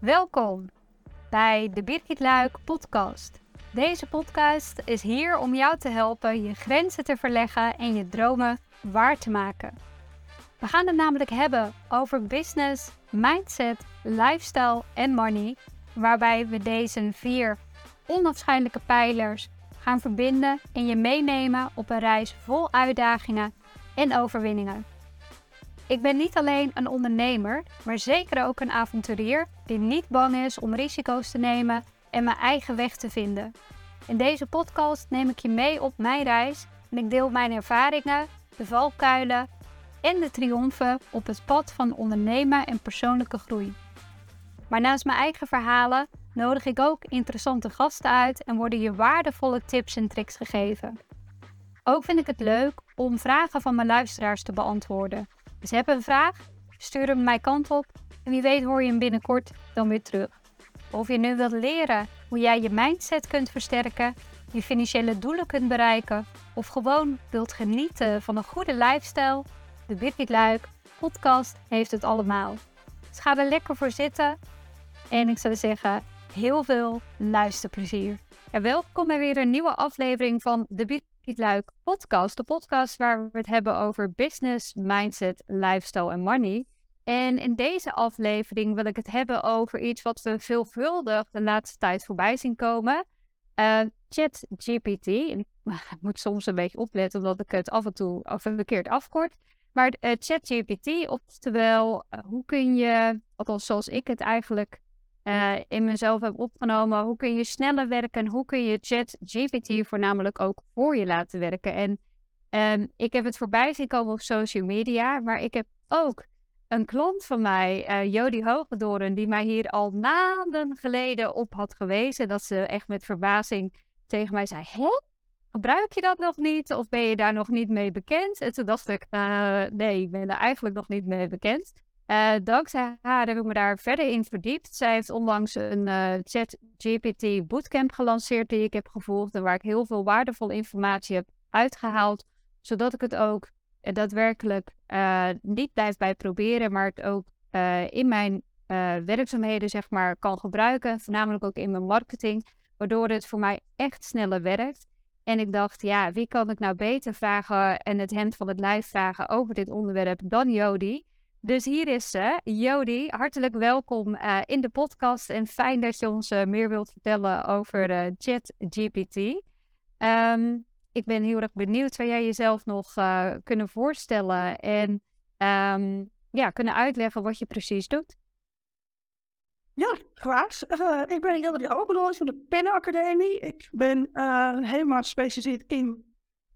Welkom bij de Birgit Luik podcast. Deze podcast is hier om jou te helpen je grenzen te verleggen en je dromen waar te maken. We gaan het namelijk hebben over business, mindset, lifestyle en money, waarbij we deze vier onafscheidelijke pijlers gaan verbinden en je meenemen op een reis vol uitdagingen en overwinningen. Ik ben niet alleen een ondernemer, maar zeker ook een avonturier die niet bang is om risico's te nemen en mijn eigen weg te vinden. In deze podcast neem ik je mee op mijn reis en ik deel mijn ervaringen, de valkuilen en de triomfen op het pad van ondernemen en persoonlijke groei. Maar naast mijn eigen verhalen nodig ik ook interessante gasten uit en worden je waardevolle tips en tricks gegeven. Ook vind ik het leuk om vragen van mijn luisteraars te beantwoorden. Dus heb een vraag, stuur hem mijn kant op en wie weet hoor je hem binnenkort dan weer terug. Of je nu wilt leren hoe jij je mindset kunt versterken, je financiële doelen kunt bereiken of gewoon wilt genieten van een goede lifestyle, de Birgit Luik podcast heeft het allemaal. Dus ga er lekker voor zitten en ik zou zeggen heel veel luisterplezier. En welkom bij weer een nieuwe aflevering van de Birgit Luik podcast. De podcast waar we het hebben over business, mindset, lifestyle en money. En in deze aflevering wil ik het hebben over iets wat we veelvuldig de laatste tijd voorbij zien komen. Uh, ChatGPT. Ik moet soms een beetje opletten omdat ik het af en toe of verkeerd afkort. Maar uh, ChatGPT, oftewel, uh, hoe kun je, althans zoals ik het eigenlijk uh, in mezelf heb opgenomen, hoe kun je sneller werken en hoe kun je ChatGPT voornamelijk ook voor je laten werken. En um, ik heb het voorbij zien komen op social media, maar ik heb ook een klant van mij, uh, Jody Hogedoren, die mij hier al maanden geleden op had gewezen, dat ze echt met verbazing tegen mij zei, hè? Gebruik je dat nog niet? Of ben je daar nog niet mee bekend? En toen dacht ik, uh, nee, ik ben er eigenlijk nog niet mee bekend. Uh, dankzij haar heb ik me daar verder in verdiept. Zij heeft onlangs een uh, ChatGPT bootcamp gelanceerd die ik heb gevolgd en waar ik heel veel waardevolle informatie heb uitgehaald, zodat ik het ook daadwerkelijk uh, niet blijf bij proberen, maar het ook in mijn werkzaamheden zeg maar kan gebruiken, voornamelijk ook in mijn marketing, waardoor het voor mij echt sneller werkt. En ik dacht, ja, wie kan ik nou beter vragen en het hemd van het lijf vragen over dit onderwerp dan Jody? Dus hier is ze. Jody, hartelijk welkom uh, in de podcast en fijn dat je ons uh, meer wilt vertellen over uh, ChatGPT. Um, ik ben heel erg benieuwd waar jij jezelf nog kunnen voorstellen en um, ja, kunnen uitleggen wat je precies doet. Ja, graag. ik ben Jody Oberloos van de Pen Academie. Ik ben helemaal gespecialiseerd in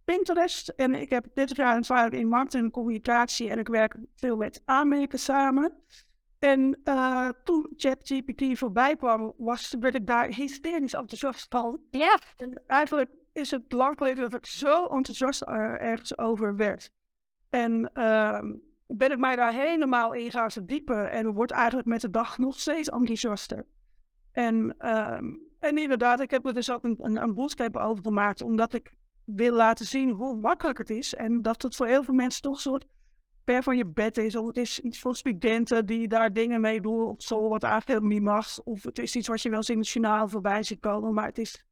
Pinterest. En ik heb 30 jaar ervaring in marketing en communicatie. En ik werk veel met aanmerken samen. En uh, toen ChatGPT voorbij kwam, was, werd ik daar hysterisch enthousiast van. Ja. En eigenlijk is het lang geleden dat ik zo enthousiast uh, ergens over werd. En uh, ben ik mij daar helemaal in gaan verdiepen. En wordt eigenlijk met de dag nog steeds enthousiaster. En, ehm, en inderdaad, ik heb er dus ook een, een, een boodschap over gemaakt, omdat ik wil laten zien hoe makkelijk het is. En dat het voor heel veel mensen toch een soort per van je bed is. Of het is iets voor studenten die daar dingen mee doen op school wat eigenlijk helemaal niet mag. Of het is iets wat je wel eens in het journaal voorbij ziet komen. Maar het is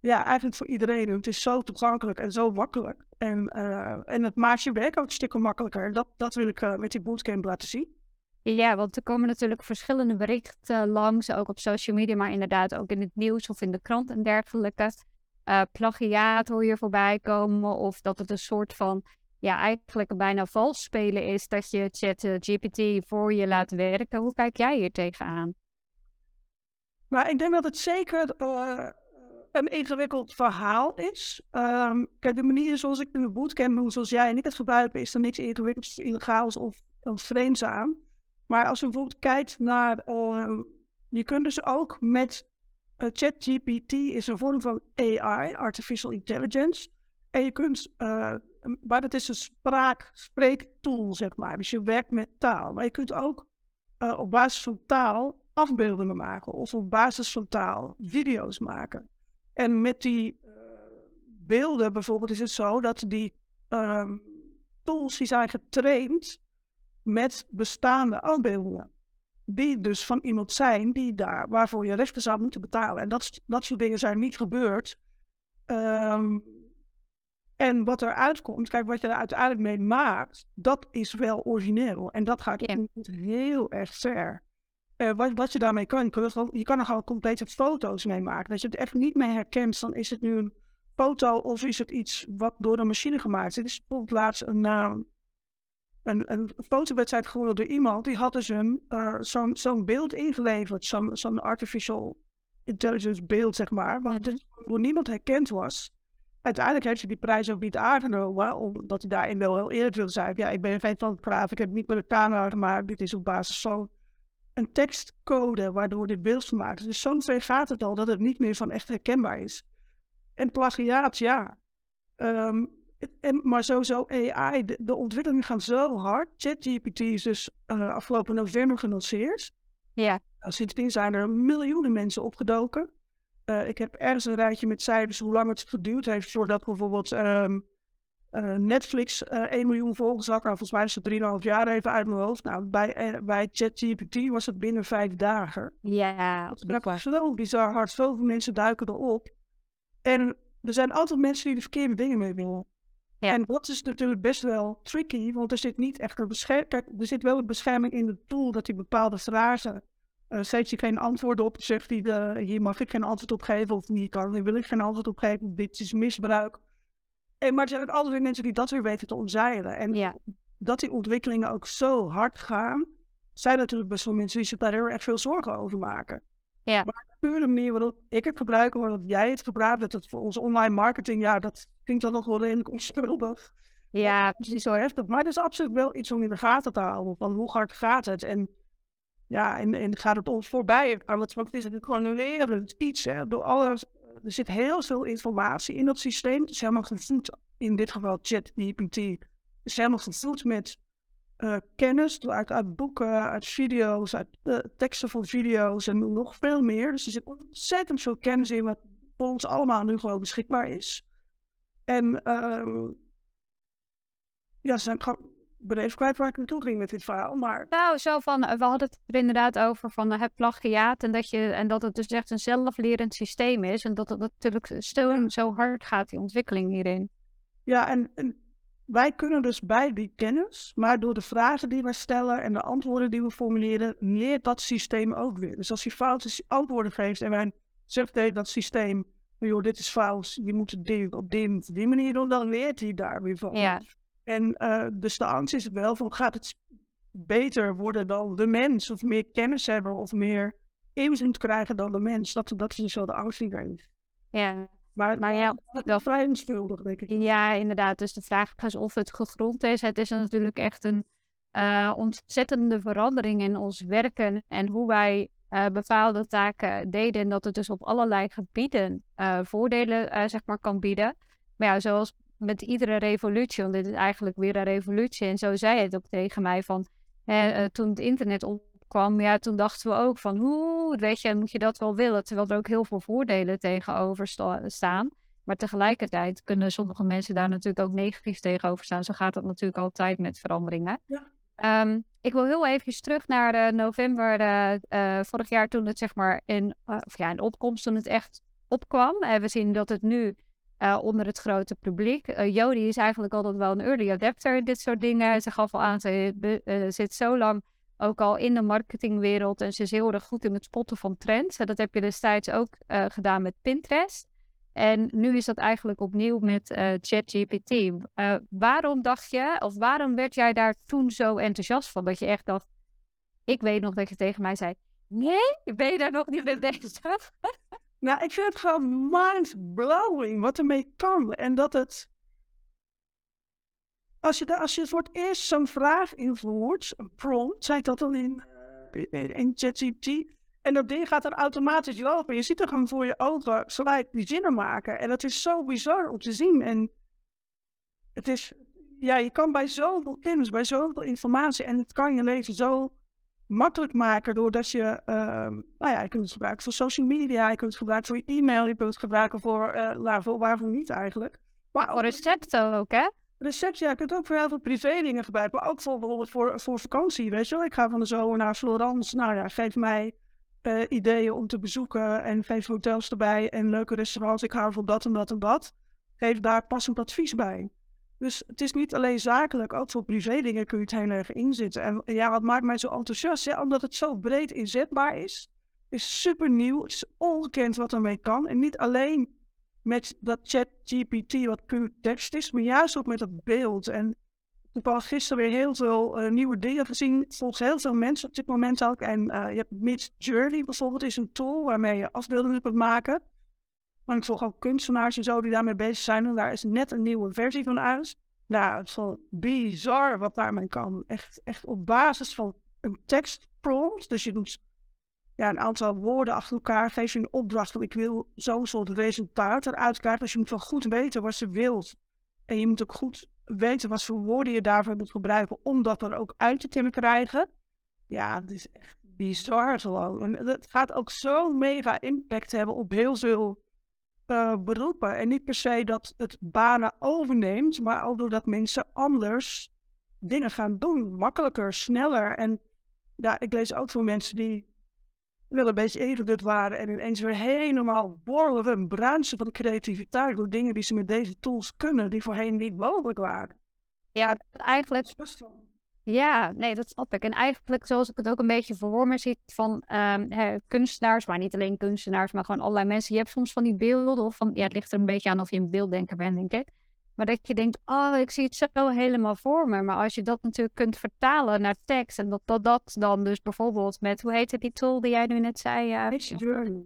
ja, eigenlijk voor iedereen. Het is zo toegankelijk en zo makkelijk. En, uh, en het maakt je werk ook een stuk makkelijker. Dat, dat wil ik uh, met die bootcamp laten zien. Ja, want er komen natuurlijk verschillende berichten langs, ook op social media, maar inderdaad ook in het nieuws of in de krant en dergelijke uh, plagiaat hoor je voorbij komen. Of dat het een soort van, ja, eigenlijk bijna vals spelen is dat je chat uh, GPT voor je laat werken. Hoe kijk jij hier tegenaan? Maar ik denk dat het zeker uh, een ingewikkeld verhaal is. Um, kijk, de manier zoals ik in de bootcamp doe, zoals jij en ik het gebruiken, is er niks ingewikkelds, illegaals of, of vreemds. Maar als je bijvoorbeeld kijkt naar, uh, je kunt dus ook met ChatGPT is een vorm van AI, Artificial Intelligence. En je kunt, uh, maar dat is een spraak, spreektool, zeg maar. Dus je werkt met taal. Maar je kunt ook uh, op basis van taal afbeeldingen maken. Of op basis van taal video's maken. En met die beelden bijvoorbeeld is het zo dat die ehm, tools die zijn getraind met bestaande afbeeldingen. Die dus van iemand zijn die daar, waarvoor je rechten zou moeten betalen. En dat, dat soort dingen zijn niet gebeurd. Ehm, en wat er uitkomt, kijk, wat je er uiteindelijk mee maakt, dat is wel origineel. En dat gaat Ja. heel erg ver. Eh, wat, wat je daarmee kan, je kan, er gewoon- complete foto's mee maken. Dat je het echt niet meer herkent, dan is het nu een foto of is het iets wat door een machine gemaakt is. Het is bijvoorbeeld laatst een, eh, een, een fotowedstrijd gewonnen door iemand. Die had dus een, eh, zo'n zo'n beeld ingeleverd, zo'n artificial intelligence beeld, zeg maar. Wat dus door niemand herkend was. Uiteindelijk heeft hij die prijs ook niet aangenomen, omdat hij daarin wel heel eerlijk wilde zijn. Ja, ik ben geen fotograaf, ik heb het niet met de camera gemaakt. Dit is op basis van een tekstcode waardoor dit beeld gemaakt is. Dus zo'n ver gaat het al dat het niet meer van echt herkenbaar is. En plagiaat, ja. Ehm, en, maar sowieso AI, de, de ontwikkelingen gaan zo hard. ChatGPT is dus eh, afgelopen november gelanceerd. Ja, Nou, sindsdien zijn er miljoenen mensen opgedoken. Eh, ik heb ergens een rijtje met cijfers hoe lang het geduurd heeft voordat bijvoorbeeld ehm, eh, Netflix eh 1 miljoen volgers had. Nou, volgens mij is het 3,5 jaar even uit mijn hoofd. Nou, bij, bij ChatGPT was het binnen vijf dagen. ja, Dat is zo bizar hard. Zoveel mensen duiken erop. En er zijn altijd mensen die de verkeerde dingen mee willen. Ja. En dat is natuurlijk best wel tricky, want er zit niet echt een bescherming. Kijk, er zit wel een bescherming in de tool dat hij bepaalde vragen. Uh, steeds je geen antwoord op, zegt hij, de, hier mag ik geen antwoord op geven, of hier kan, hier wil ik geen antwoord op geven, dit is misbruik. En, maar er zijn ook altijd weer mensen die dat weer weten te omzeilen. En ja, dat die ontwikkelingen ook zo hard gaan, zijn natuurlijk best wel mensen die zich daar heel erg veel zorgen over maken. Ja. Maar de pure manier waarop ik het gebruik, waarop jij het gebruikt, dat het voor onze online marketing, ja, dat klinkt dan nog wel redelijk onschuldig. ja, Het is niet zo heftig, maar het is absoluut wel iets om in de gaten te houden. Van hoe hard gaat het? En ja, en, en gaat het ons voorbij? Maar wat het is gewoon een lerend iets. Hè? Door alles, er zit heel veel informatie in dat systeem. Het is helemaal gevoed, in dit geval ChatGPT, het is helemaal gevoed met uh, kennis uit, uit, boeken, uit video's, uit uh, teksten van video's en nog veel meer. Dus er zit ontzettend veel kennis in wat voor ons allemaal nu gewoon beschikbaar is. En uh, ja, ze zijn gewoon ben even kwijt waar ik naartoe ging met dit verhaal, maar... Nou, zo van, we hadden het er inderdaad over van het plagiaat en dat, je, en dat het dus echt een zelflerend systeem is en dat het natuurlijk zo, zo hard gaat, die ontwikkeling hierin. Ja, en, en wij kunnen dus bij die kennis, maar door de vragen die we stellen en de antwoorden die we formuleren, leert dat systeem ook weer. Dus als hij foute antwoorden geeft en wij zeggen tegen dat systeem, joh, dit is fout, je moet het dit op die, die manier doen, dan leert hij daar weer van. Ja. En uh, dus de angst is wel van, gaat het beter worden dan de mens, of meer kennis hebben, of meer invloed krijgen dan de mens. Dat, dat is dus wel de angst die er is. Ja. Maar, maar ja, dat is vrij onschuldig, denk ik. Ja, inderdaad. Dus de vraag is of het gegrond is. Het is natuurlijk echt een uh, ontzettende verandering in ons werken en hoe wij uh, bepaalde taken deden. En dat het dus op allerlei gebieden uh, voordelen zeg maar, kan bieden. Maar ja, zoals met iedere revolutie, want dit is eigenlijk weer een revolutie. En zo zei het ook tegen mij van, hè, toen het internet opkwam, ja, toen dachten we ook van, hoe, weet je, moet je dat wel willen? Terwijl er ook heel veel voordelen tegenover sta staan. Maar tegelijkertijd kunnen sommige mensen daar natuurlijk ook negatief tegenover staan. Zo gaat het natuurlijk altijd met veranderingen. Ja. Um, ik wil heel even terug naar uh, november uh, uh, vorig jaar, toen het zeg maar in, of ja, in opkomst, toen het echt opkwam. En we zien dat het nu onder het grote publiek. Jody is eigenlijk altijd wel een early adapter in dit soort dingen. Ze gaf al aan, ze zit zo lang ook al in de marketingwereld en ze is heel erg goed in het spotten van trends. En dat heb je destijds ook uh, gedaan met Pinterest. En nu is dat eigenlijk opnieuw met uh, ChatGPT. Uh, waarom dacht je, of waarom werd jij daar toen zo enthousiast van? Dat je echt dacht, ik weet nog dat je tegen mij zei, nee, ben je daar nog niet mee bezig? Nou, ik vind het gewoon mind-blowing wat ermee kan. En dat het. Als je, als je voor het eerst zo'n vraag invoert, een prompt, zei dat dan in, uh, in ChatGPT. En dat ding gaat dan automatisch lopen. Je ziet er gewoon voor je ogen gelijk die zinnen maken. En dat is zo bizar om te zien. En het is. Ja, je kan bij zoveel kennis, bij zoveel informatie. En het kan je leven zo makkelijk maken doordat je, uh, nou ja, je kunt het gebruiken voor social media, je kunt het gebruiken voor je e-mail, je kunt het gebruiken voor, uh, nou, voor waarvoor niet eigenlijk. Maar voor ook, hè? Recept, ja, heb het ook voor heel veel privé dingen gebruiken. Maar ook voor, bijvoorbeeld voor, voor vakantie, weet je wel. Ik ga van de zomer naar Florence. Nou ja, geef mij uh, ideeën om te bezoeken. En geef hotels erbij en leuke restaurants. Ik hou van dat en dat en dat. Geef daar passend advies bij. Dus het is niet alleen zakelijk, ook voor privé dingen kun je het heel erg inzetten. En ja, wat maakt mij zo enthousiast? Ja, omdat het zo breed inzetbaar is. is super nieuw. Het is ongekend wat ermee kan. En niet alleen met dat chat GPT wat puur tekst is, maar juist ook met dat beeld. En ik heb al gisteren weer heel veel uh, nieuwe dingen gezien. Volgens heel veel mensen op dit moment ook. En uh, je hebt Mid Journey bijvoorbeeld, is een tool waarmee je afbeeldingen kunt maken. Maar ik volg ook kunstenaars en zo die daarmee bezig zijn. En daar is net een nieuwe versie van uit. Nou, het is wel bizar wat daarmee kan. Echt, echt op basis van een tekstprompt. Dus je doet ja, een aantal woorden achter elkaar. Geef je een opdracht ik wil zo'n soort resultaat eruit krijgen. Dus je moet wel goed weten wat ze wilt. En je moet ook goed weten wat voor woorden je daarvoor moet gebruiken. Om dat er ook uit te kunnen krijgen. Ja, het is echt bizar gewoon. En het gaat ook zo mega impact hebben op heel veel uh, beroepen. En niet per se dat het banen overneemt, maar ook doordat mensen anders dingen gaan doen. Makkelijker, sneller. En ja, ik lees ook voor mensen die wel een beetje ingedut waren en ineens weer helemaal borrelen en bruinsen van creativiteit door dingen die ze met deze tools kunnen, die voorheen niet mogelijk waren. Ja, eigenlijk ja, nee, dat snap ik. En eigenlijk, zoals ik het ook een beetje voor me zie van um, kunstenaars, maar niet alleen kunstenaars, maar gewoon allerlei mensen. Je hebt soms van die beelden, of van, ja, het ligt er een beetje aan of je een beelddenker bent, denk ik. Maar dat je denkt, oh, ik zie het zo helemaal voor me. Maar als je dat natuurlijk kunt vertalen naar tekst, en dat dat, dat dan dus bijvoorbeeld met, hoe heette die tool die jij nu net zei? Uh, Midjourney.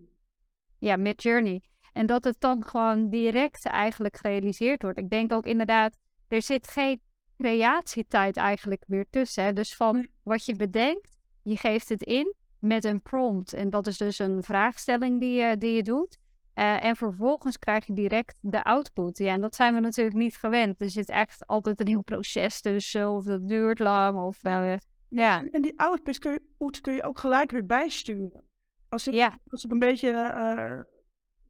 Ja, Midjourney. En dat het dan gewoon direct eigenlijk gerealiseerd wordt. Ik denk ook inderdaad, er zit geen creatietijd eigenlijk weer tussen. Dus van wat je bedenkt, je geeft het in met een prompt. En dat is dus een vraagstelling die je, die je doet. Uh, en vervolgens krijg je direct de output. Ja, en dat zijn we natuurlijk niet gewend. Er zit echt altijd een heel proces tussen, of dat duurt lang. Of, uh, ja. En die output kun je, kun je ook gelijk weer bijsturen. Als ja. als ik een beetje uh,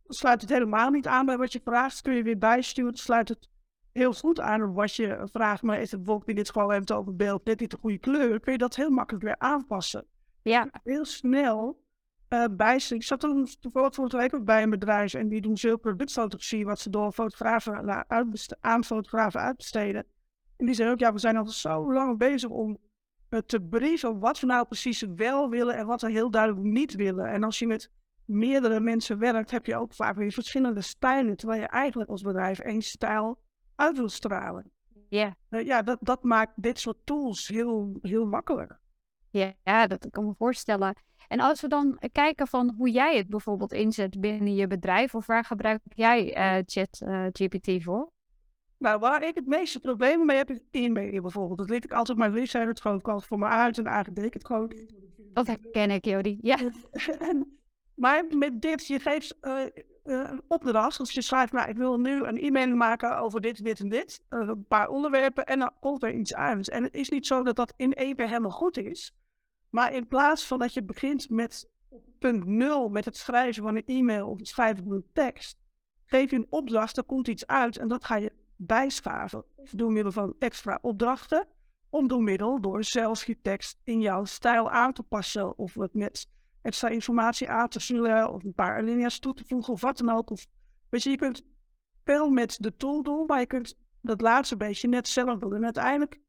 sluit het helemaal niet aan bij wat je vraagt, kun je weer bijsturen. Sluit het heel goed aan op wat je vraagt, maar is het bijvoorbeeld in dit hebben het over beeld net niet de goede kleur, kun je dat heel makkelijk weer aanpassen. Ja. Heel snel uh. Ik zat toen toevallig vorige week ook bij een bedrijf en die doen veel productfotografie, wat ze door fotografen aan fotografen uitbesteden. En die zeggen ook, ja, we zijn al zo lang bezig om uh, te brieven wat we nou precies wel willen en wat we heel duidelijk niet willen. En als je met meerdere mensen werkt, heb je ook vaak weer verschillende stijlen, terwijl je eigenlijk als bedrijf één stijl uit wil stralen. Ja. Uh, ja, dat, dat maakt dit soort tools heel, heel makkelijk. Ja, ja, dat kan me voorstellen. En als we dan kijken van hoe jij het bijvoorbeeld inzet binnen je bedrijf, of waar gebruik jij uh, Chat uh, GPT voor? Nou, waar ik het meeste problemen mee heb, is e-mail bijvoorbeeld. Dat liet ik altijd maar lief zijn, het gewoon voor me uit en eigenlijk deed ik het gewoon Dat herken ik, Jody. Ja. maar met dit, je geeft uh, een opdracht. Dus je schrijft, nou, ik wil nu een e-mail maken over dit, dit en dit. een paar onderwerpen en dan komt er iets uit. En het is niet zo dat dat in één keer helemaal goed is. Maar in plaats van dat je begint met punt nul, met het schrijven van een e-mail of het schrijven van een tekst, geef je een opdracht, er komt iets uit en dat ga je bijschaven. Of door middel van extra opdrachten, of door middel door zelfs je tekst in jouw stijl aan te passen, of het met extra informatie aan te vullen, of een paar alinea's toe te voegen, of wat dan ook. Of, weet je, je kunt veel met de tool doen, maar je kunt dat laatste beetje net zelf doen. En uiteindelijk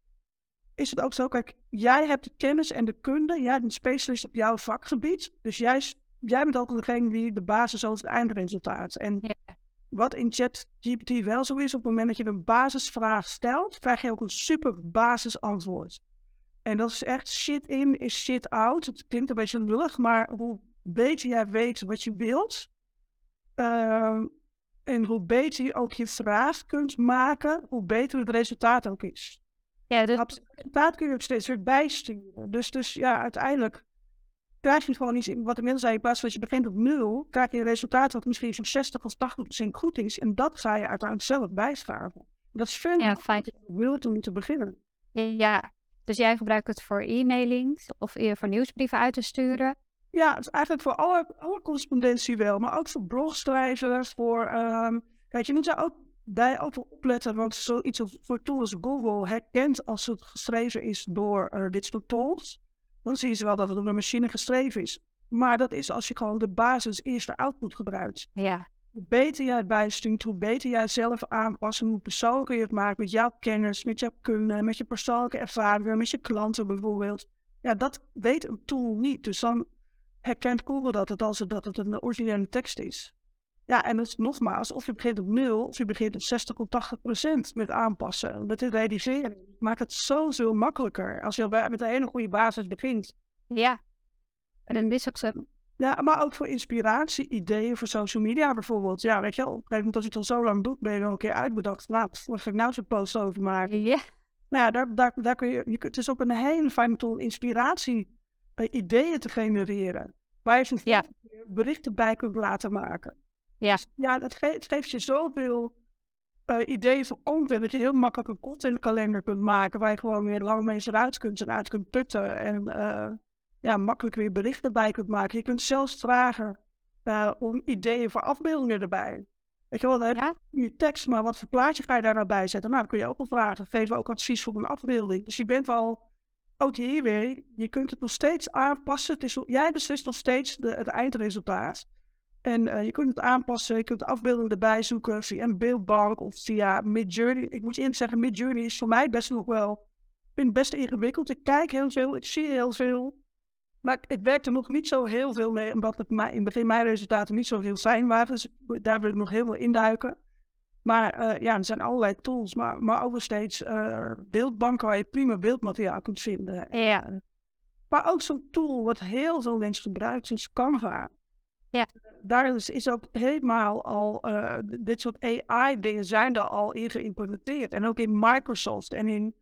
is het ook zo, kijk, jij hebt de kennis en de kunde, jij bent specialist op jouw vakgebied. Dus jij, jij bent ook degene die de basis over het eindresultaat. En wat in ChatGPT wel zo is, op het moment dat je een basisvraag stelt, krijg je ook een super basisantwoord. En dat is echt shit in is shit out. Het klinkt een beetje lullig, maar hoe beter jij weet wat je wilt, uh, en hoe beter je ook je vraag kunt maken, hoe beter het resultaat ook is. Ja, dus... Het resultaat kun je ook steeds weer bijsturen. Dus, dus ja, uiteindelijk krijg je gewoon iets, wat inmiddels zei, in plaats van dat je begint op nul, krijg je een resultaat wat misschien van 60 of 80 procent goed is. En dat ga je uiteindelijk zelf bijschaven. Dat is veel ja, fijn. wil om te beginnen. Ja, dus jij gebruikt het voor e-mailings of voor nieuwsbrieven uit te sturen? Ja, het is eigenlijk voor alle, alle correspondentie wel, maar ook voor blogschrijvers, voor, um, weet je, moet daar ook daar wel opletten, want zoiets voor tools Google herkent als het geschreven is door uh, dit soort tools, dan zien ze wel dat het door een machine geschreven is. Maar dat is als je gewoon de basis eerste output gebruikt. Ja. Hoe beter jij het bijstuurt, hoe beter jij zelf aanpassen, hoe persoonlijker je het maakt met jouw kennis, met jouw kunde, met je persoonlijke ervaringen, met je klanten bijvoorbeeld. Ja, dat weet een tool niet. Dus dan herkent Google dat het als dat het een originele tekst is. Ja, en is nogmaals, of je begint op 0 of je begint op 60 of 80 procent met aanpassen, met het redigeren. Maakt het zoveel makkelijker als je met een hele goede basis begint. Ja, en dan is ook zo. Ja, maar ook voor inspiratie, ideeën voor social media bijvoorbeeld. Ja, weet je, op een gegeven moment als je het al zo lang doet, ben je nog een keer uitbedacht. Nou, wat ga ik nou zo'n post over maken? Ja. Nou ja, daar, daar, daar kun je, je kunt, het is ook een hele fijne tool inspiratie, uh, ideeën te genereren. Waar je ja. berichten bij kunt laten maken. Ja, ja het, het geeft je zoveel uh, ideeën voor content. Dat je heel makkelijk een contentkalender kunt maken. Waar je gewoon weer lange mensen eruit kunt en uit kunt putten. En uh, ja, makkelijk weer berichten bij kunt maken. Je kunt zelfs vragen uh, om ideeën voor afbeeldingen erbij. Weet je wel, dan heb je tekst, maar wat voor plaatje ga je daar nou bij zetten? Nou, dan kun je ook wel vragen. Geef we ook advies voor een afbeelding. Dus je bent al, ook hier weer, je kunt het nog steeds aanpassen. Het is, jij beslist nog steeds de, het eindresultaat. En uh, je kunt het aanpassen, je kunt de afbeelding erbij zoeken via een beeldbank of via Midjourney. Ik moet eerlijk zeggen, Midjourney is voor mij best nog wel, ik vind het best ingewikkeld. Ik kijk heel veel, ik zie heel veel. Maar ik werk er nog niet zo heel veel mee, omdat het in het begin mijn resultaten niet zo heel fijn waren. Dus daar wil ik nog heel veel induiken. Maar uh, ja, er zijn allerlei tools, maar, maar ook nog steeds uh, beeldbanken waar je prima beeldmateriaal kunt vinden. Ja. Maar ook zo'n tool wat heel veel mensen gebruiken, is Canva. Ja. Daar is, is ook helemaal al, uh, dit soort AI-dingen zijn er al in geïmplementeerd. En ook in Microsoft en in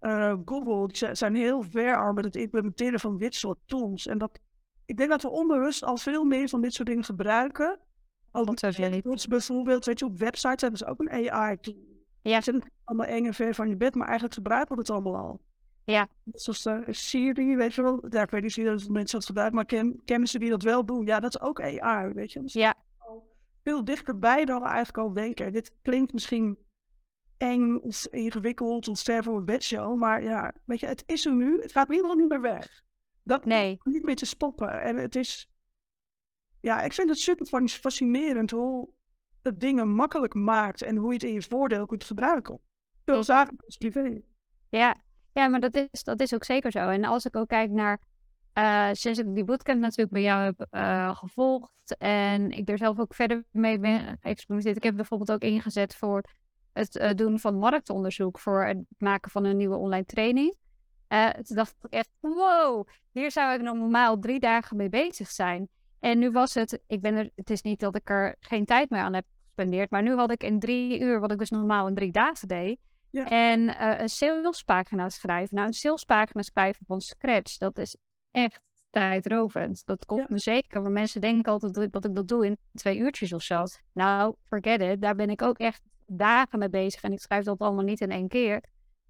uh, Google die zijn heel ver al met het implementeren van dit soort tools. En dat, ik denk dat we onbewust al veel meer van dit soort dingen gebruiken. Al dat bijvoorbeeld, weet je, op websites hebben ze ook een AI-tool. Ja. Het zit allemaal eng en ver van je bed, maar eigenlijk gebruiken we het allemaal al. Ja. Zoals uh, Siri, weet je wel. Ja, ik weet niet of mensen dat gebruiken, maar ken, kennen ze die dat wel doen? Ja, dat is ook AI, weet je. Dus ja. Veel dichterbij dan we eigenlijk al denken. Dit klinkt misschien eng of ingewikkeld of ster voor een bedshow, maar ja, weet je, het is er nu. Het gaat helemaal niet meer weg. Dat nee. niet meer te stoppen. En het is, ja, ik vind het super fascinerend hoe het dingen makkelijk maakt en hoe je het in je voordeel kunt gebruiken. Veel zaken als privé. Ja, ja, maar dat is, dat is ook zeker zo. En als ik ook kijk naar, uh, sinds ik die bootcamp natuurlijk bij jou heb uh, gevolgd en ik er zelf ook verder mee ben geëxperimenteerd. Ik heb bijvoorbeeld ook ingezet voor het uh, doen van marktonderzoek voor het maken van een nieuwe online training. toen dacht ik echt, wow, hier zou ik normaal drie dagen mee bezig zijn. En nu was het, ik ben er, het is niet dat ik er geen tijd meer aan heb gespendeerd, maar nu had ik in drie uur, wat ik dus normaal in drie dagen deed, en uh, een salespagina schrijven. Nou, een salespagina schrijven van scratch, dat is echt tijdrovend. Dat kost me zeker. Maar mensen denken altijd dat ik dat doe in twee uurtjes of zo. Nou, forget it. Daar ben ik ook echt dagen mee bezig. En ik schrijf dat allemaal niet in één keer.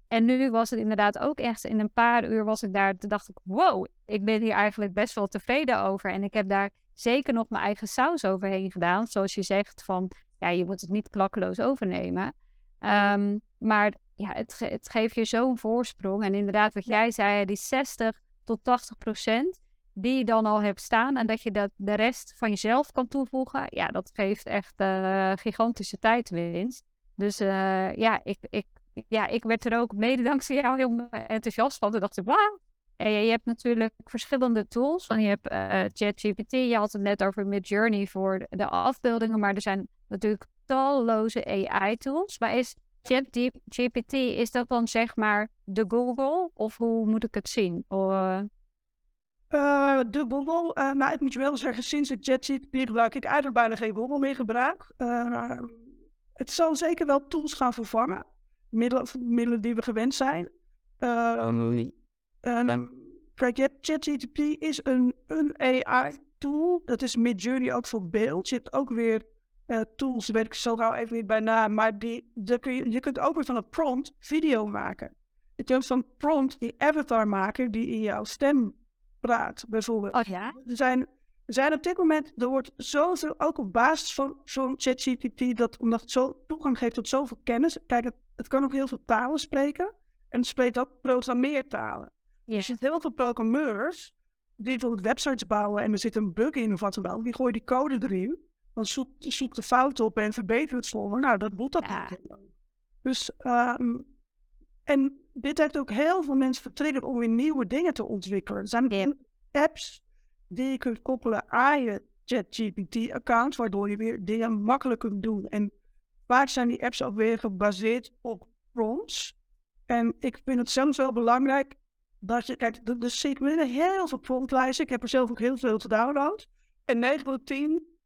En nu was het inderdaad ook echt in een paar uur was ik daar. Toen dacht ik, wow, ik ben hier eigenlijk best wel tevreden over. En ik heb daar zeker nog mijn eigen saus overheen gedaan. Zoals je zegt van, ja, je moet het niet klakkeloos overnemen. Um, maar ja, het, het geeft je zo'n voorsprong. En inderdaad, wat jij zei, die 60 tot 80 procent die je dan al hebt staan en dat je dat, de rest van jezelf kan toevoegen, ja, dat geeft echt uh, gigantische tijdwinst. Dus uh, ja, ik, ik, ja, ik werd er ook mede dankzij jou heel enthousiast van. Toen dacht ik, wauw. En je, je, hebt natuurlijk verschillende tools. Want je hebt uh, ChatGPT, je had het net over Midjourney voor de afbeeldingen, maar er zijn natuurlijk talloze AI-tools. Maar is ChatGPT, is dat dan zeg maar de Google? Of hoe moet ik het zien? Uh... Uh, de Google, uh, nou ik moet je wel zeggen, sinds ik ChatGPT gebruik, ik eigenlijk bijna geen Google meer gebruik. Uh, het zal zeker wel tools gaan vervangen. Middelen, middelen die we gewend zijn. Um, kijk, ChatGPT is een, een AI-tool. Dat is Midjourney ook voor beeld. Je hebt ook weer uh, tools, weet ik zo gauw even niet bij naam, maar die, die kun je, je kunt ook weer van een prompt video maken. Je kunt van prompt die avatar maken die in jouw stem praat, bijvoorbeeld. Oh ja? Er zijn Er zijn op dit moment, er wordt zoveel, ook op basis van zo'n ChatGPT, dat omdat het zo toegang geeft tot zoveel kennis. Kijk, het, het kan ook heel veel talen spreken. En het spreekt ook programmeertalen. Ja. Er zitten heel veel programmeurs die bijvoorbeeld websites bouwen en er zit een bug in of wat dan ook. Die gooien die code erin, dan zoekt de fout op en verbetert het voor Nou, dat moet dat Ja. niet. Dus, ehm, en dit heeft ook heel veel mensen vertriggerd om weer nieuwe dingen te ontwikkelen. Er zijn apps die je kunt koppelen aan je ChatGPT-account, waardoor je weer dingen makkelijk kunt doen. En vaak zijn die apps ook weer gebaseerd op prompts. En ik vind het zelfs wel belangrijk dat je, kijk, er er zit binnen heel veel promptlijsten. Ik heb er zelf ook heel veel gedownload. En 9 van de 10 een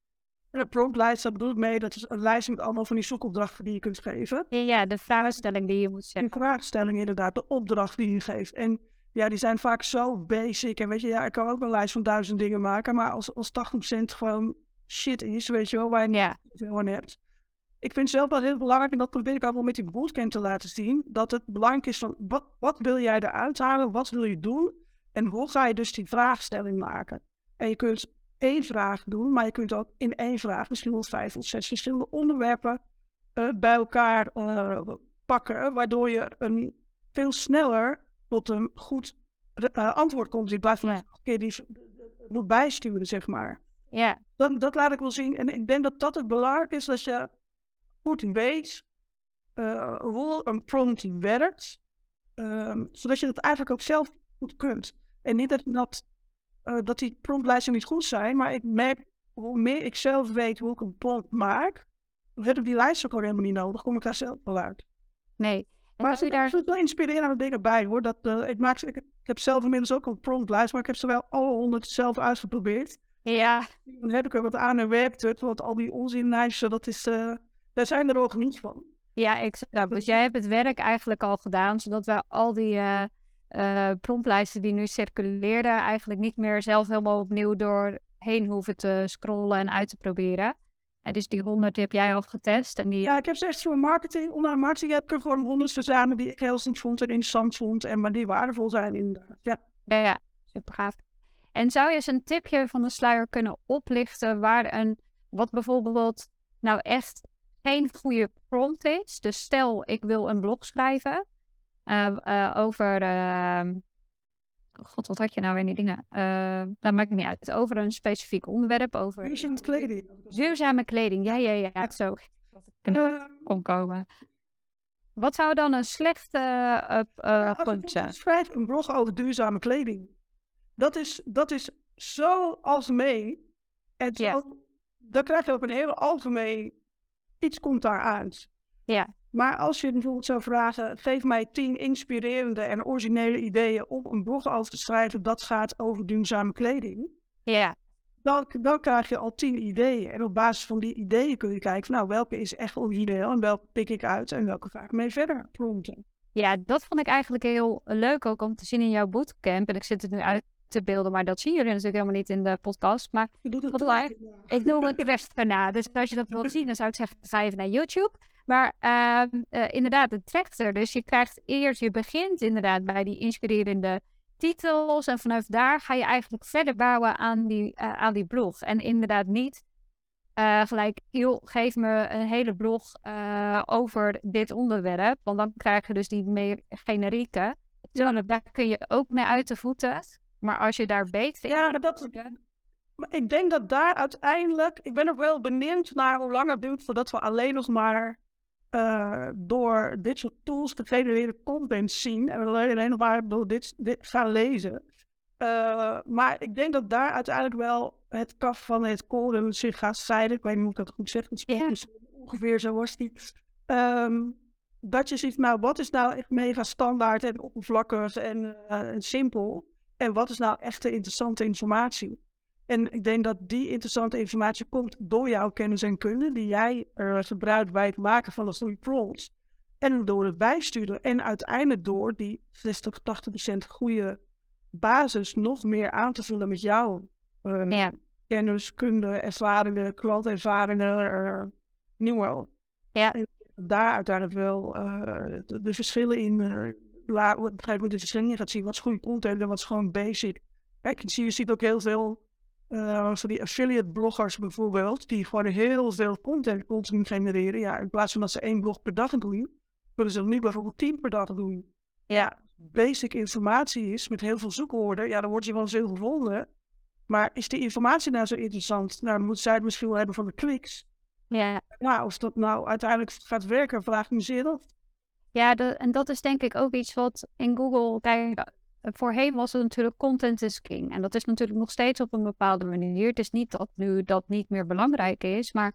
promptlijst, daar bedoel ik mee, dat is een lijst met allemaal van die zoekopdrachten die je kunt geven. Ja, de vraagstelling die je moet En zetten. vraagstelling inderdaad, de opdracht die je geeft. En ja, die zijn vaak zo basic. En weet je, ja, ik kan ook een lijst van duizend dingen maken. Maar als, als 80% gewoon shit is, weet je wel, waar je Ja, niet veel aan hebt. Ik vind zelf wel heel belangrijk, en dat probeer ik ook wel met die bootcamp te laten zien, dat het belangrijk is van, wat, wat wil jij eruit halen? Wat wil je doen? En hoe ga je dus die vraagstelling maken? En je kunt één vraag doen, maar je kunt ook in één vraag misschien wel vijf of zes verschillende onderwerpen eh, bij elkaar eh, pakken, waardoor je een veel sneller tot een goed eh, antwoord komt in plaats van een keer die moet bijsturen, zeg maar. ja, Dat, dat laat ik wel zien. En ik denk dat dat het belangrijk is dat je goed weet eh, hoe een prompt werkt. ehm, zodat je dat eigenlijk ook zelf goed kunt. En niet dat, dat, eh, dat die promptlijsten niet goed zijn, maar ik merk hoe meer ik zelf weet hoe ik een prompt maak, dan heb ik die lijst ook al helemaal niet nodig. Kom ik daar zelf wel uit. nee. En Maar als er daar... zitten wel inspirerende dingen bij hoor. Dat, eh, ik, maak, ik, ik heb zelf inmiddels ook een promptlijst, maar ik heb ze wel alle honderd zelf uitgeprobeerd. Ja, Dan heb ik er wat aan en werkt het, want al die onzinlijsten, dat is, eh, daar zijn er ook niet van. Ja, exact. Dus jij hebt het werk eigenlijk al gedaan, zodat we al die eh eh, promptlijsten die nu circuleerden, eigenlijk niet meer zelf helemaal opnieuw doorheen hoeven te scrollen en uit te proberen. En dus die 100 die heb jij al getest en die... Ja, ik heb ze echt voor marketing, online marketing heb ik er gewoon honderd verzameld die ik heel goed vond en interessant vond en maar die waardevol zijn inderdaad. Ja. Ja, ja, super gaaf. En zou je eens een tipje van de sluier kunnen oplichten waar een, wat bijvoorbeeld nou echt geen goede prompt is? Dus stel, ik wil een blog schrijven over, ehm, god, wat had je nou weer in die dingen? Eh dat maakt niet uit. Over een specifiek onderwerp, over het kleding? duurzame kleding. Ja, ja, ja, zo. Dat ik er Eh, kon komen. Wat zou dan een slechte eh eh, je punt zijn? schrijft een blog over duurzame kleding. Dat is, dat is zo algemeen. En zo, Ja. dan krijg je ook een heel algemeen iets komt daar uit. Ja. Maar als je bijvoorbeeld zou vragen, geef mij tien inspirerende en originele ideeën om een blog over te schrijven dat gaat over duurzame kleding. Ja, Dan, dan krijg je al tien ideeën. En op basis van die ideeën kun je kijken van nou, welke is echt origineel en welke pik ik uit en welke ga ik mee verder prompten. Ja, dat vond ik eigenlijk heel leuk ook om te zien in jouw bootcamp. En ik zit het nu uit te beelden, maar dat zien jullie natuurlijk helemaal niet in de podcast. Maar Je doet het Wat ik doe het rest erna. Dus als je dat wilt zien, dan zou ik zeggen, ga even naar YouTube. Maar ehm, eh, inderdaad, het trekt er. Dus je krijgt eerst, je begint inderdaad bij die inspirerende titels. En vanaf daar ga je eigenlijk verder bouwen aan die, eh, aan die blog. En inderdaad niet eh, gelijk, joh, geef me een hele blog over dit onderwerp. Want dan krijg je dus die meer generieke. Terwijl daar kun je ook mee uit de voeten. Maar als je daar beter Ja, dat- Maar ik denk dat daar uiteindelijk, ik ben ook wel benieuwd naar hoe lang het duurt voordat we alleen nog maar eh, door dit soort tools gegenereerde content zien. En alleen nog maar door dit, dit gaan lezen. Eh, maar ik denk dat daar uiteindelijk wel het kaf van het koren zich gaat scheiden. Ik weet niet hoe ik dat goed zeg. Het ongeveer zo was die. Ehm, dat je ziet, nou, wat is nou echt mega standaard en oppervlakkig en, eh, en simpel? En wat is nou echte interessante informatie? En ik denk dat die interessante informatie komt door jouw kennis en kunde, die jij er gebruikt bij het maken van de goede prompts. En door het bijsturen. En uiteindelijk door die 60, 80% goede basis nog meer aan te vullen met jouw eh, Ja. kennis, kunde, ervaringen, klantervaringen, uh, nieuwe. Ja. En daar uiteindelijk wel eh, de, de verschillen in, uh, de verschillen in gaat zien. Wat is goede content en wat is gewoon basic. Kijk, je ziet ook heel veel Uh, zo die affiliate bloggers bijvoorbeeld, die gewoon heel veel content continu genereren. Ja, in plaats van dat ze één blog per dag doen, kunnen ze nu bijvoorbeeld tien per dag doen. Ja, basic informatie is met heel veel zoekwoorden. Ja, dan word je wel veel gevonden. Maar is die informatie nou zo interessant? Nou, dan moet zij het misschien wel hebben van de kliks. Ja. Nou, of dat nou uiteindelijk gaat werken, vraag ik me zeer af. Ja, de, en dat is denk ik ook iets wat in Google. Kijk, voorheen was het natuurlijk content is king. En dat is natuurlijk nog steeds op een bepaalde manier. Het is niet dat nu dat niet meer belangrijk is, maar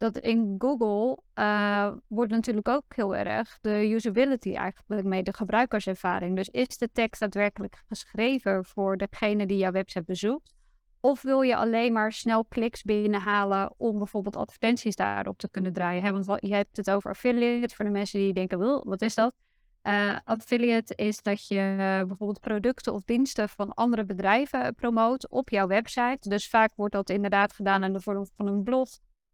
dat in Google uh, wordt natuurlijk ook heel erg de usability eigenlijk mee, de gebruikerservaring. Dus is de tekst daadwerkelijk geschreven voor degene die jouw website bezoekt? Of wil je alleen maar snel kliks binnenhalen om bijvoorbeeld advertenties daarop te kunnen draaien? Want je hebt het over affiliate voor de mensen die denken, wat is dat? Uh, affiliate is dat je uh, bijvoorbeeld producten of diensten van andere bedrijven promoot op jouw website. Dus vaak wordt dat inderdaad gedaan in de vorm van een blog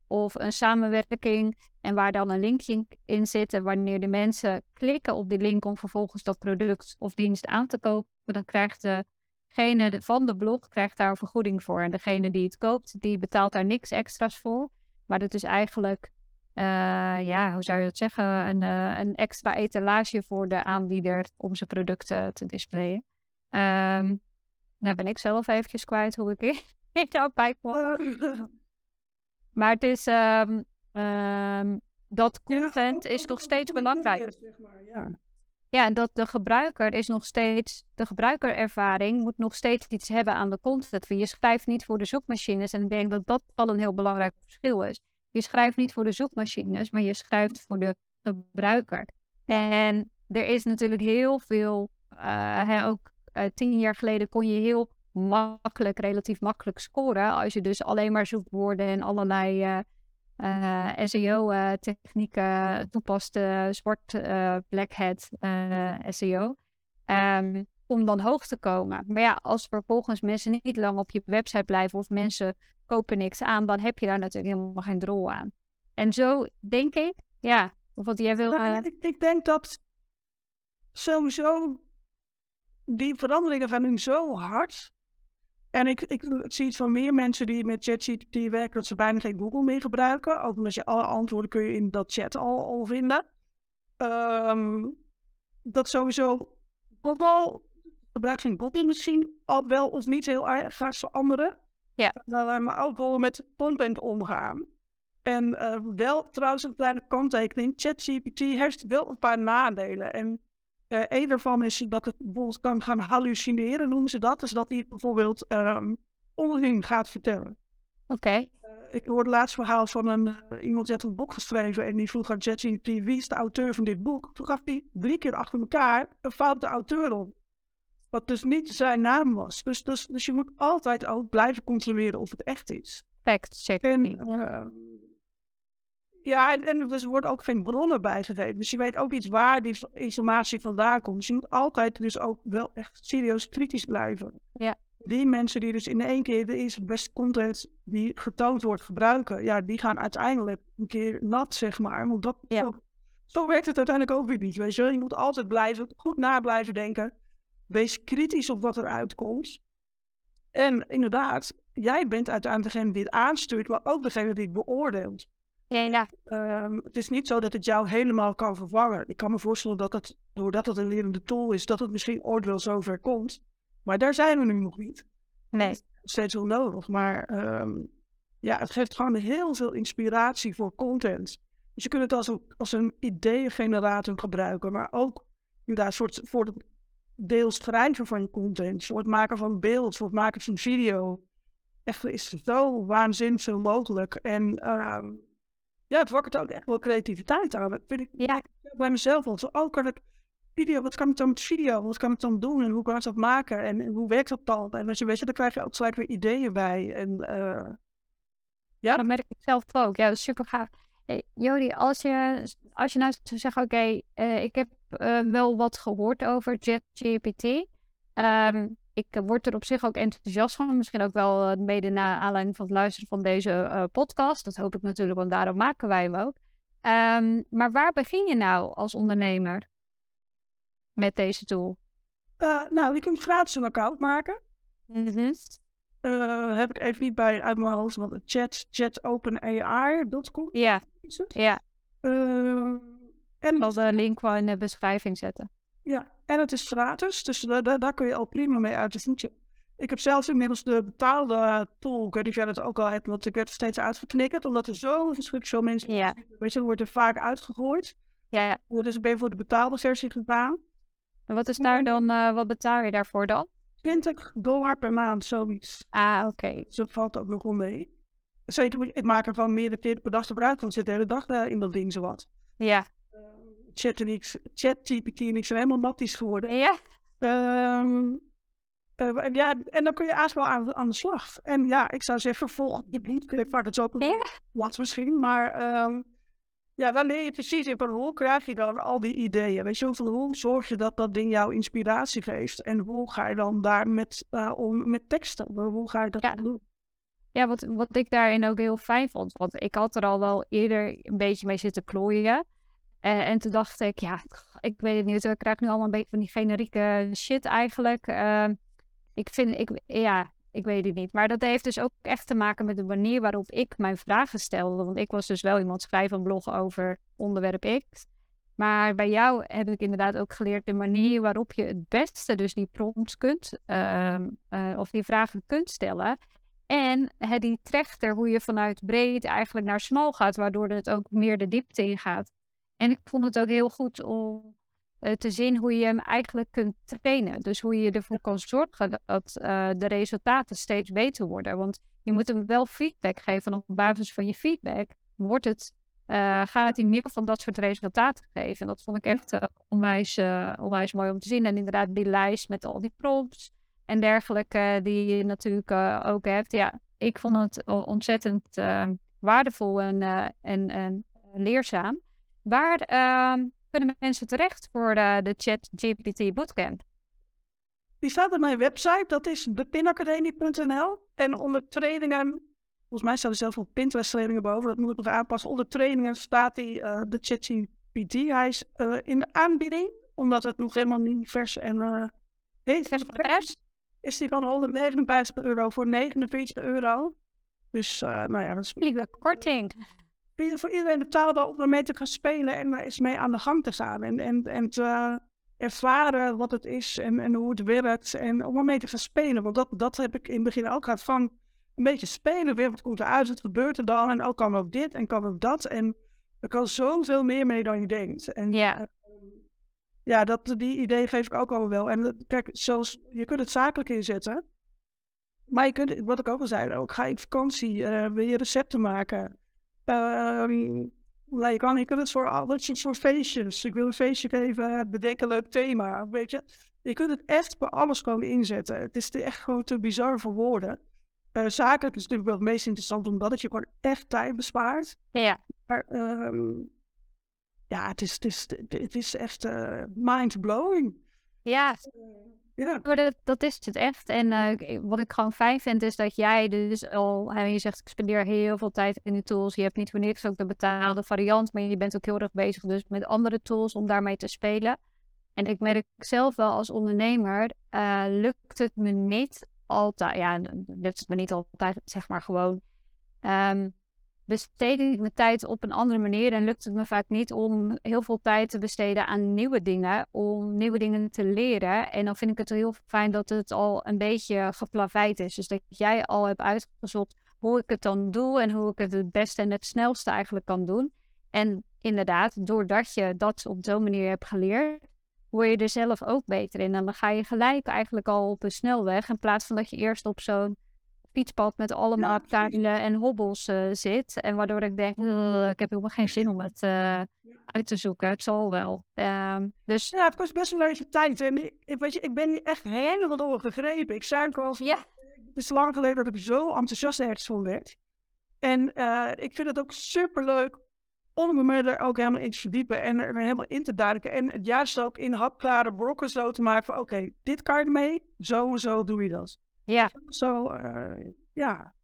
of een samenwerking. En waar dan een linkje in zit. En wanneer de mensen klikken op die link om vervolgens dat product of dienst aan te kopen, dan krijgt degene van de blog krijgt daar een vergoeding voor. En degene die het koopt, die betaalt daar niks extra's voor. Maar dat is eigenlijk ja, hoe zou je dat zeggen, een, uh, een extra etalage voor de aanbieder om zijn producten te displayen. Um, nou ben ik zelf eventjes kwijt hoe ik in jouw pijk Maar het is, um, um, dat content is nog steeds belangrijk. Ja. en dat de gebruiker is nog steeds, de gebruikerervaring moet nog steeds iets hebben aan de content. Je schrijft niet voor de zoekmachines en ik denk dat dat wel een heel belangrijk verschil is. Je schrijft niet voor de zoekmachines, maar je schrijft voor de gebruiker. En er is natuurlijk heel veel, uh, ook uh, tien jaar geleden kon je heel makkelijk, relatief makkelijk scoren. Als je dus alleen maar zoekwoorden en allerlei uh, SEO-technieken toepast, sport, black hat, SEO. Um, om dan hoog te komen. Maar ja, als vervolgens mensen niet lang op je website blijven of mensen kopen niks aan, dan heb je daar natuurlijk helemaal geen drol aan. En zo denk ik, ja, of wat jij wil. Nou, ik, ik, denk dat sowieso die veranderingen gaan nu zo hard. En ik, ik, zie het van meer mensen die met ChatGPT werken, dat ze bijna geen Google meer gebruiken. Ook omdat je alle antwoorden kun je in dat chat al, al vinden. Um, dat sowieso Google gebruik van Google misschien al wel of niet heel erg gaat veranderen. Ja. Uh, maar ook met content omgaan. En uh, wel trouwens een kleine kanttekening. ChatGPT heeft wel een paar nadelen. En uh, een daarvan is dat het bijvoorbeeld kan gaan hallucineren, noemen ze dat. Dus dat hij bijvoorbeeld um, onzin gaat vertellen. Oké. Okay. ik hoorde laatst verhaal van een, iemand die had een boek geschreven en die vroeg aan ChatGPT wie is de auteur van dit boek. Toen gaf hij drie keer achter elkaar een foute auteur op. Wat dus niet zijn naam was. Dus, dus, dus je moet altijd ook blijven controleren of het echt is. Fact check. Uh, ja, en, en dus er wordt ook geen bronnen bijgegeven. Dus je weet ook iets waar die informatie vandaan komt. Dus je moet altijd dus ook wel echt serieus kritisch blijven. Ja. Die mensen die dus in één keer de eerste beste content die getoond wordt gebruiken, ja, die gaan uiteindelijk een keer nat, zeg maar. Want dat, ja. zo, zo werkt het uiteindelijk ook weer niet. Weet je, je moet altijd blijven, goed na blijven denken. Wees kritisch op wat er uitkomt. En inderdaad, jij bent uiteindelijk degene die het aanstuurt, maar ook degene die het beoordeelt. Ja, ja. Um, het is niet zo dat het jou helemaal kan vervangen. Ik kan me voorstellen dat het, doordat het een lerende tool is, dat het misschien ooit wel zover komt. Maar daar zijn we nu nog niet. Nee. Steeds wel nodig. Maar um, ja, het geeft gewoon heel veel inspiratie voor content. Dus je kunt het als een, als een ideeëngenerator gebruiken, maar ook inderdaad, soort, voor het deels schrijven van je content, voor het maken van beeld, voor het maken van video. Echt, is zo waanzinnig veel mogelijk. En uh, ja, het wakkert ook echt wel creativiteit aan. Dat vind ik ja. bij mezelf al. Zo, oh, kan ik video, wat kan ik dan met video? Wat kan ik dan doen? En hoe kan ik dat maken? En, hoe werkt dat dan? En als je weet, dan krijg je ook gelijk weer ideeën bij. En uh, ja, dat merk ik zelf ook. Ja, dat is super gaaf. Hey, Jody, als je, als je nou zou zeggen, oké, okay, uh, ik heb uh, wel wat gehoord over ChatGPT. Um, ik word er op zich ook enthousiast van. Misschien ook wel uh, mede na aanleiding van het luisteren van deze podcast. Dat hoop ik natuurlijk, want daarom maken wij hem ook. Um, maar waar begin je nou als ondernemer met deze tool? nou, je kunt gratis een account maken. Mm -hmm. uh, heb ik even niet bij uit mijn hoofd, want chat, chatopenai.com. Ja, ja. En ik zal de link wel in de beschrijving zetten. Ja, en het is gratis, dus daar, daar kun je al prima mee uit. Dus ik heb zelfs inmiddels de betaalde tool, ik weet niet of jij dat ook al hebt, want ik werd steeds uitgeknikkerd, omdat er zo verschrikkelijk veel mensen ja. Weet je, wordt er vaak uitgegooid. Ja, ja. Dus ik ben voor de betaalde versie gegaan. En wat is daar dan, uh, wat betaal je daarvoor dan? 20 dollar per maand, zoiets. Ah, oké. Okay. Dus dat valt ook nog wel mee. Zeker, ik maak er van meer dan 40 per dag gebruik. Ik zit de hele dag uh, in dat ding zowat. Ja. Uh, chat en ik zijn helemaal matties geworden. Ja. Um, uh, ja, en dan kun je eigenlijk wel aan, aan, de slag. En ja, ik zou zeggen, volg je. Ik vaak het ook ja. wat misschien, maar um, ja, dan leer je precies in van hoe krijg je dan al die ideeën. Weet je, van hoe zorg je dat dat ding jou inspiratie geeft? En hoe ga je dan daar met, uh, om, met teksten? Hoe ga je dat ja. doen? Ja, wat, wat ik daarin ook heel fijn vond. Want ik had er al wel eerder een beetje mee zitten klooien. En, en toen dacht ik, ja, ik weet het niet. Ik krijg nu allemaal een beetje van die generieke shit eigenlijk. Uh, ik vind, ik, ja, ik weet het niet. Maar dat heeft dus ook echt te maken met de manier waarop ik mijn vragen stelde. Want ik was dus wel iemand schrijven en bloggen over onderwerp X. Maar bij jou heb ik inderdaad ook geleerd de manier waarop je het beste dus die prompts kunt, uh, of die vragen kunt stellen. En uh, die trechter, hoe je vanuit breed eigenlijk naar smal gaat, waardoor het ook meer de diepte in gaat. En ik vond het ook heel goed om uh, te zien hoe je hem eigenlijk kunt trainen. Dus hoe je ervoor kan zorgen dat uh, de resultaten steeds beter worden. Want je moet hem wel feedback geven. En op basis van je feedback wordt het, uh, gaat hij meer van dat soort resultaten geven. En dat vond ik echt onwijs, onwijs mooi om te zien. En inderdaad die lijst met al die prompts en dergelijke die je natuurlijk ook hebt. Ja, ik vond het ontzettend waardevol en, en, en leerzaam. Waar ehm, kunnen mensen terecht voor de, de Chat GPT Bootcamp? Die staat op mijn website, dat is depinacademie.nl. En onder trainingen, volgens mij staat er zelf op Pinterest trainingen boven, dat moet ik nog aanpassen. Onder trainingen staat die, uh, de Chat GPT. Hij is uh, in de aanbieding, omdat het nog helemaal niet vers en uh, heet. Vers? Is die van 159 euro voor 49 euro. Dus, nou ja, dat is... Korting voor iedereen betaalbaar om ermee te gaan spelen en er eens mee aan de gang te gaan. En, en, en te ervaren wat het is en, en hoe het werkt. En om ermee te gaan spelen. Want dat, dat heb ik in het begin ook gehad van een beetje spelen. Weer wat komt eruit, wat gebeurt er dan? En ook kan ook dit en kan ook dat. En er kan zoveel meer mee dan je denkt. En, ja. Uh, ja, dat, die idee geef ik ook al wel. En kijk, zoals, je kunt het zakelijk inzetten. Maar je kunt, wat ik ook al zei, ook ga je vakantie, uh, wil je recepten maken. Um, nou, je, kan, je kunt het voor alles, voor feestjes. Ik wil een feestje geven, bedenk een leuk thema. Weet je, je kunt het echt bij alles gewoon inzetten. Het is echt gewoon te bizar voor woorden. Uh, zakelijk is natuurlijk wel het meest interessant, omdat het je gewoon echt tijd bespaart. Ja. Maar um, ja, het is, het is, het is echt uh, mind-blowing. Ja. Ja. Maar dat, dat is het echt. En uh, wat ik gewoon fijn vind, is dat jij dus al, je zegt, ik spendeer heel veel tijd in de tools. Je hebt niet voor niks ook de betaalde variant, maar je bent ook heel erg bezig dus met andere tools om daarmee te spelen. En ik merk zelf wel als ondernemer, uh, lukt het me niet altijd, ja, lukt het me niet altijd, zeg maar gewoon. Um, besteed ik mijn tijd op een andere manier en lukt het me vaak niet om heel veel tijd te besteden aan nieuwe dingen, om nieuwe dingen te leren. En dan vind ik het heel fijn dat het al een beetje geplaveid is. Dus dat jij al hebt uitgezocht hoe ik het dan doe en hoe ik het het beste en het snelste eigenlijk kan doen. En inderdaad, doordat je dat op zo'n manier hebt geleerd, word je er zelf ook beter in. En dan ga je gelijk eigenlijk al op een snelweg, in plaats van dat je eerst op zo'n fietspad met allemaal ja, en hobbels uh, zit. En waardoor ik denk, ik heb helemaal geen zin om het uh, uit te zoeken. Het zal wel. Uh, dus... Ja, het kost best wel even tijd. En ik, weet je, ik ben hier echt helemaal door gegrepen. Ik zei ook al, ja. het is lang geleden dat ik zo enthousiast ergens van werd. En uh, ik vind het ook super leuk om me er ook helemaal in te verdiepen en er helemaal in te duiken. En het juist ook in hapklare brokken zo te maken van, oké, okay, dit kan je ermee, zo en zo doe je dat. Ja. Zo, uh, ja.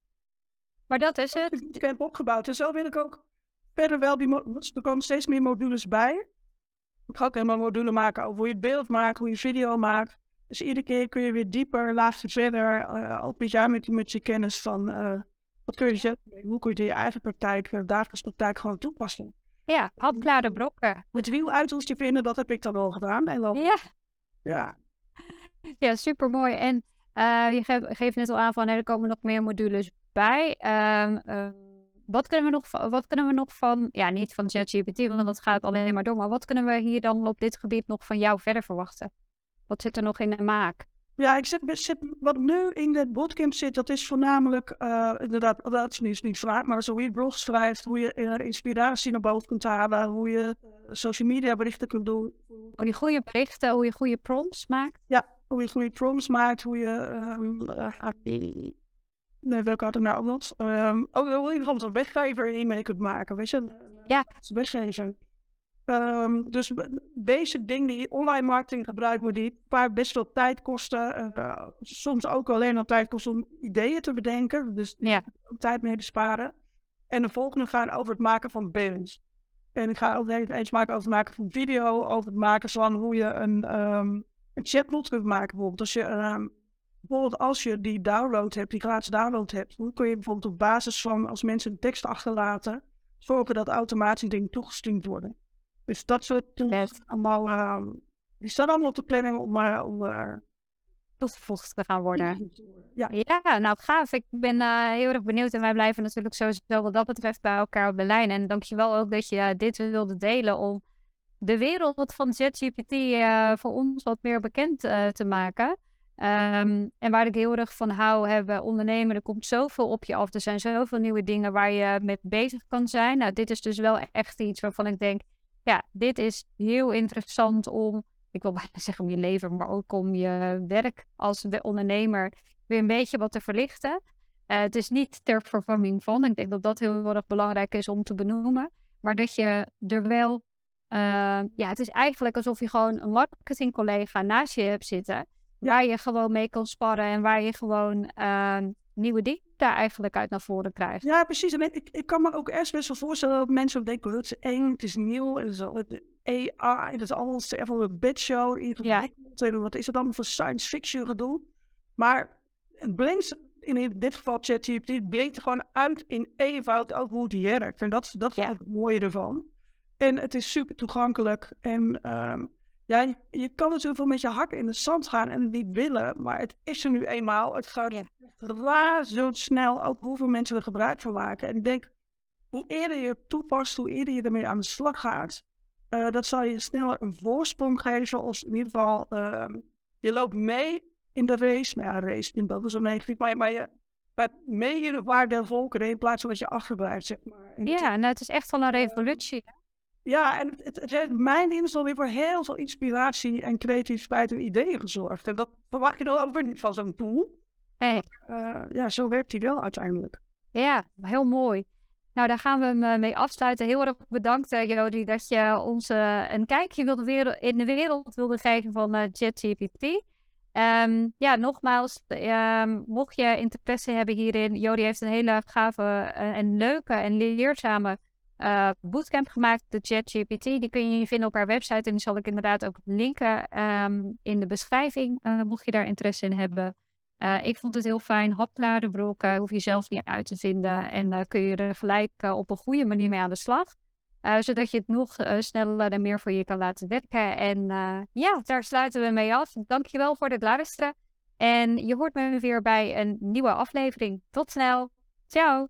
Maar dat is het. Ik heb opgebouwd. En zo wil ik ook verder wel die... Er komen steeds meer modules bij. Ik ga ook helemaal modules maken over hoe je het beeld maakt, hoe je video maakt. Dus iedere keer kun je weer dieper, laagje verder, uh, ook met jou met, met je kennis van uh, wat kun je zetten, hoe kun je je eigen praktijk, uh, dagelijks praktijk gewoon toepassen. Ja, hapklare brokken. Het wiel uit ons te vinden, dat heb ik dan al gedaan. En dan, ja. Ja. Ja, super mooi. En je geeft, geeft net al aan van er komen nog meer modules bij. Um, wat kunnen, we nog, wat kunnen we nog van, ja, niet van ChatGPT, want dat gaat alleen maar door, maar wat kunnen we hier dan op dit gebied nog van jou verder verwachten? Wat zit er nog in de maak? Ja, ik zit, zit, wat nu in het bootcamp zit, dat is voornamelijk, uh, inderdaad, dat is niet, niet vraag, maar zo hoe je blogs schrijft, hoe je uh, inspiratie naar boven kunt halen, hoe je social media berichten kunt doen. Hoe je goede berichten, hoe je goede prompts maakt. Ja, hoe je goede prompts maakt, hoe je Nee, welke had ik nou nog? Um, wil je bijvoorbeeld een weggever in mee kunt maken, weet je? Ja. Weggever. Um, dus basic dingen die online marketing gebruikt, maar die paar best veel tijd kosten. Uh, soms ook alleen al tijd kosten om ideeën te bedenken. Dus ja. ook tijd mee besparen. En de volgende gaan over het maken van bands. En ik ga ook eens maken over het maken van video, over het maken van hoe je een, um, een chatbot kunt maken. Bijvoorbeeld als je um, bijvoorbeeld als je die download hebt, die gratis download hebt, hoe kun je bijvoorbeeld op basis van als mensen een tekst achterlaten, zorgen dat automatisch dingen toegestuurd worden. Dus dat soort tools allemaal, uh, die staan allemaal op de planning om, uh, om uh, toegevoegd te gaan worden. Ja. ja, nou gaaf. Ik ben uh, heel erg benieuwd en wij blijven natuurlijk sowieso wat dat betreft bij elkaar op de lijn. En dankjewel ook dat je dit wilde delen om de wereld van ChatGPT voor ons wat meer bekend te maken. Um, en waar ik heel erg van hou, hebben ondernemen, er komt zoveel op je af. Er zijn zoveel nieuwe dingen waar je mee bezig kan zijn. Nou, dit is dus wel echt iets waarvan ik denk, ja, dit is heel interessant om, ik wil bijna zeggen om je leven, maar ook om je werk als ondernemer weer een beetje wat te verlichten. Uh, het is niet ter vervanging van, ik denk dat dat heel erg belangrijk is om te benoemen. Maar dat je er wel, uh, ja, het is eigenlijk alsof je gewoon een marketingcollega naast je hebt zitten Waar je gewoon mee kan sparren en waar je gewoon uh, nieuwe dingen daar eigenlijk uit naar voren krijgt. Ja, precies. En ik, ik kan me ook echt best wel voorstellen dat mensen denken, het is eng, het is nieuw, het is het AI, het is alles even een bedshow. Ja. Wat is het dan voor science fiction gedoe? Maar het brengt in dit geval ChatGPT, het brengt gewoon uit in eenvoud ook hoe het werkt. En dat, dat is het mooie ervan. En het is super toegankelijk. En um, ja, je, kan natuurlijk wel met je hak in de zand gaan en het niet willen, maar het is er nu eenmaal. Het gaat ja. snel ook hoeveel mensen er gebruik van maken. En ik denk, hoe eerder je het toepast, hoe eerder je ermee aan de slag gaat, uh, dat zal je sneller een voorsprong geven. Of in ieder geval, uh, je loopt mee in de race. Nou ja, race, in dat is een negatief, maar, maar je gaat mee in de waarde der volkeren in plaats van dat je achterblijft, zeg maar. ja, nou, het is echt wel een revolutie. Ja, en het, het, heeft mijn alweer voor heel veel inspiratie en creativiteit en ideeën gezorgd. En dat verwacht je dan ook weer niet van zo'n tool. Hey. Uh, ja, zo werkt hij wel uiteindelijk. Ja, heel mooi. Nou, daar gaan we hem eh, mee afsluiten. Heel erg bedankt, uh, Jody, dat je ons uh, een kijkje wilde in de wereld wilde geven van uh, ChatGPT. Um, ja, nogmaals, um, mocht je interesse hebben hierin, Jody heeft een hele gave en leuke en leerzame uh, bootcamp gemaakt, de ChatGPT. Die kun je vinden op haar website en die zal ik inderdaad ook linken um, in de beschrijving, uh, mocht je daar interesse in hebben. Uh, ik vond het heel fijn, hapklare broeken, hoef je zelf niet uit te vinden en kun je er gelijk op een goede manier mee aan de slag. zodat je het nog sneller en meer voor je kan laten werken. En ja, daar sluiten we mee af. Dankjewel voor het luisteren. En je hoort me weer bij een nieuwe aflevering. Tot snel. Ciao.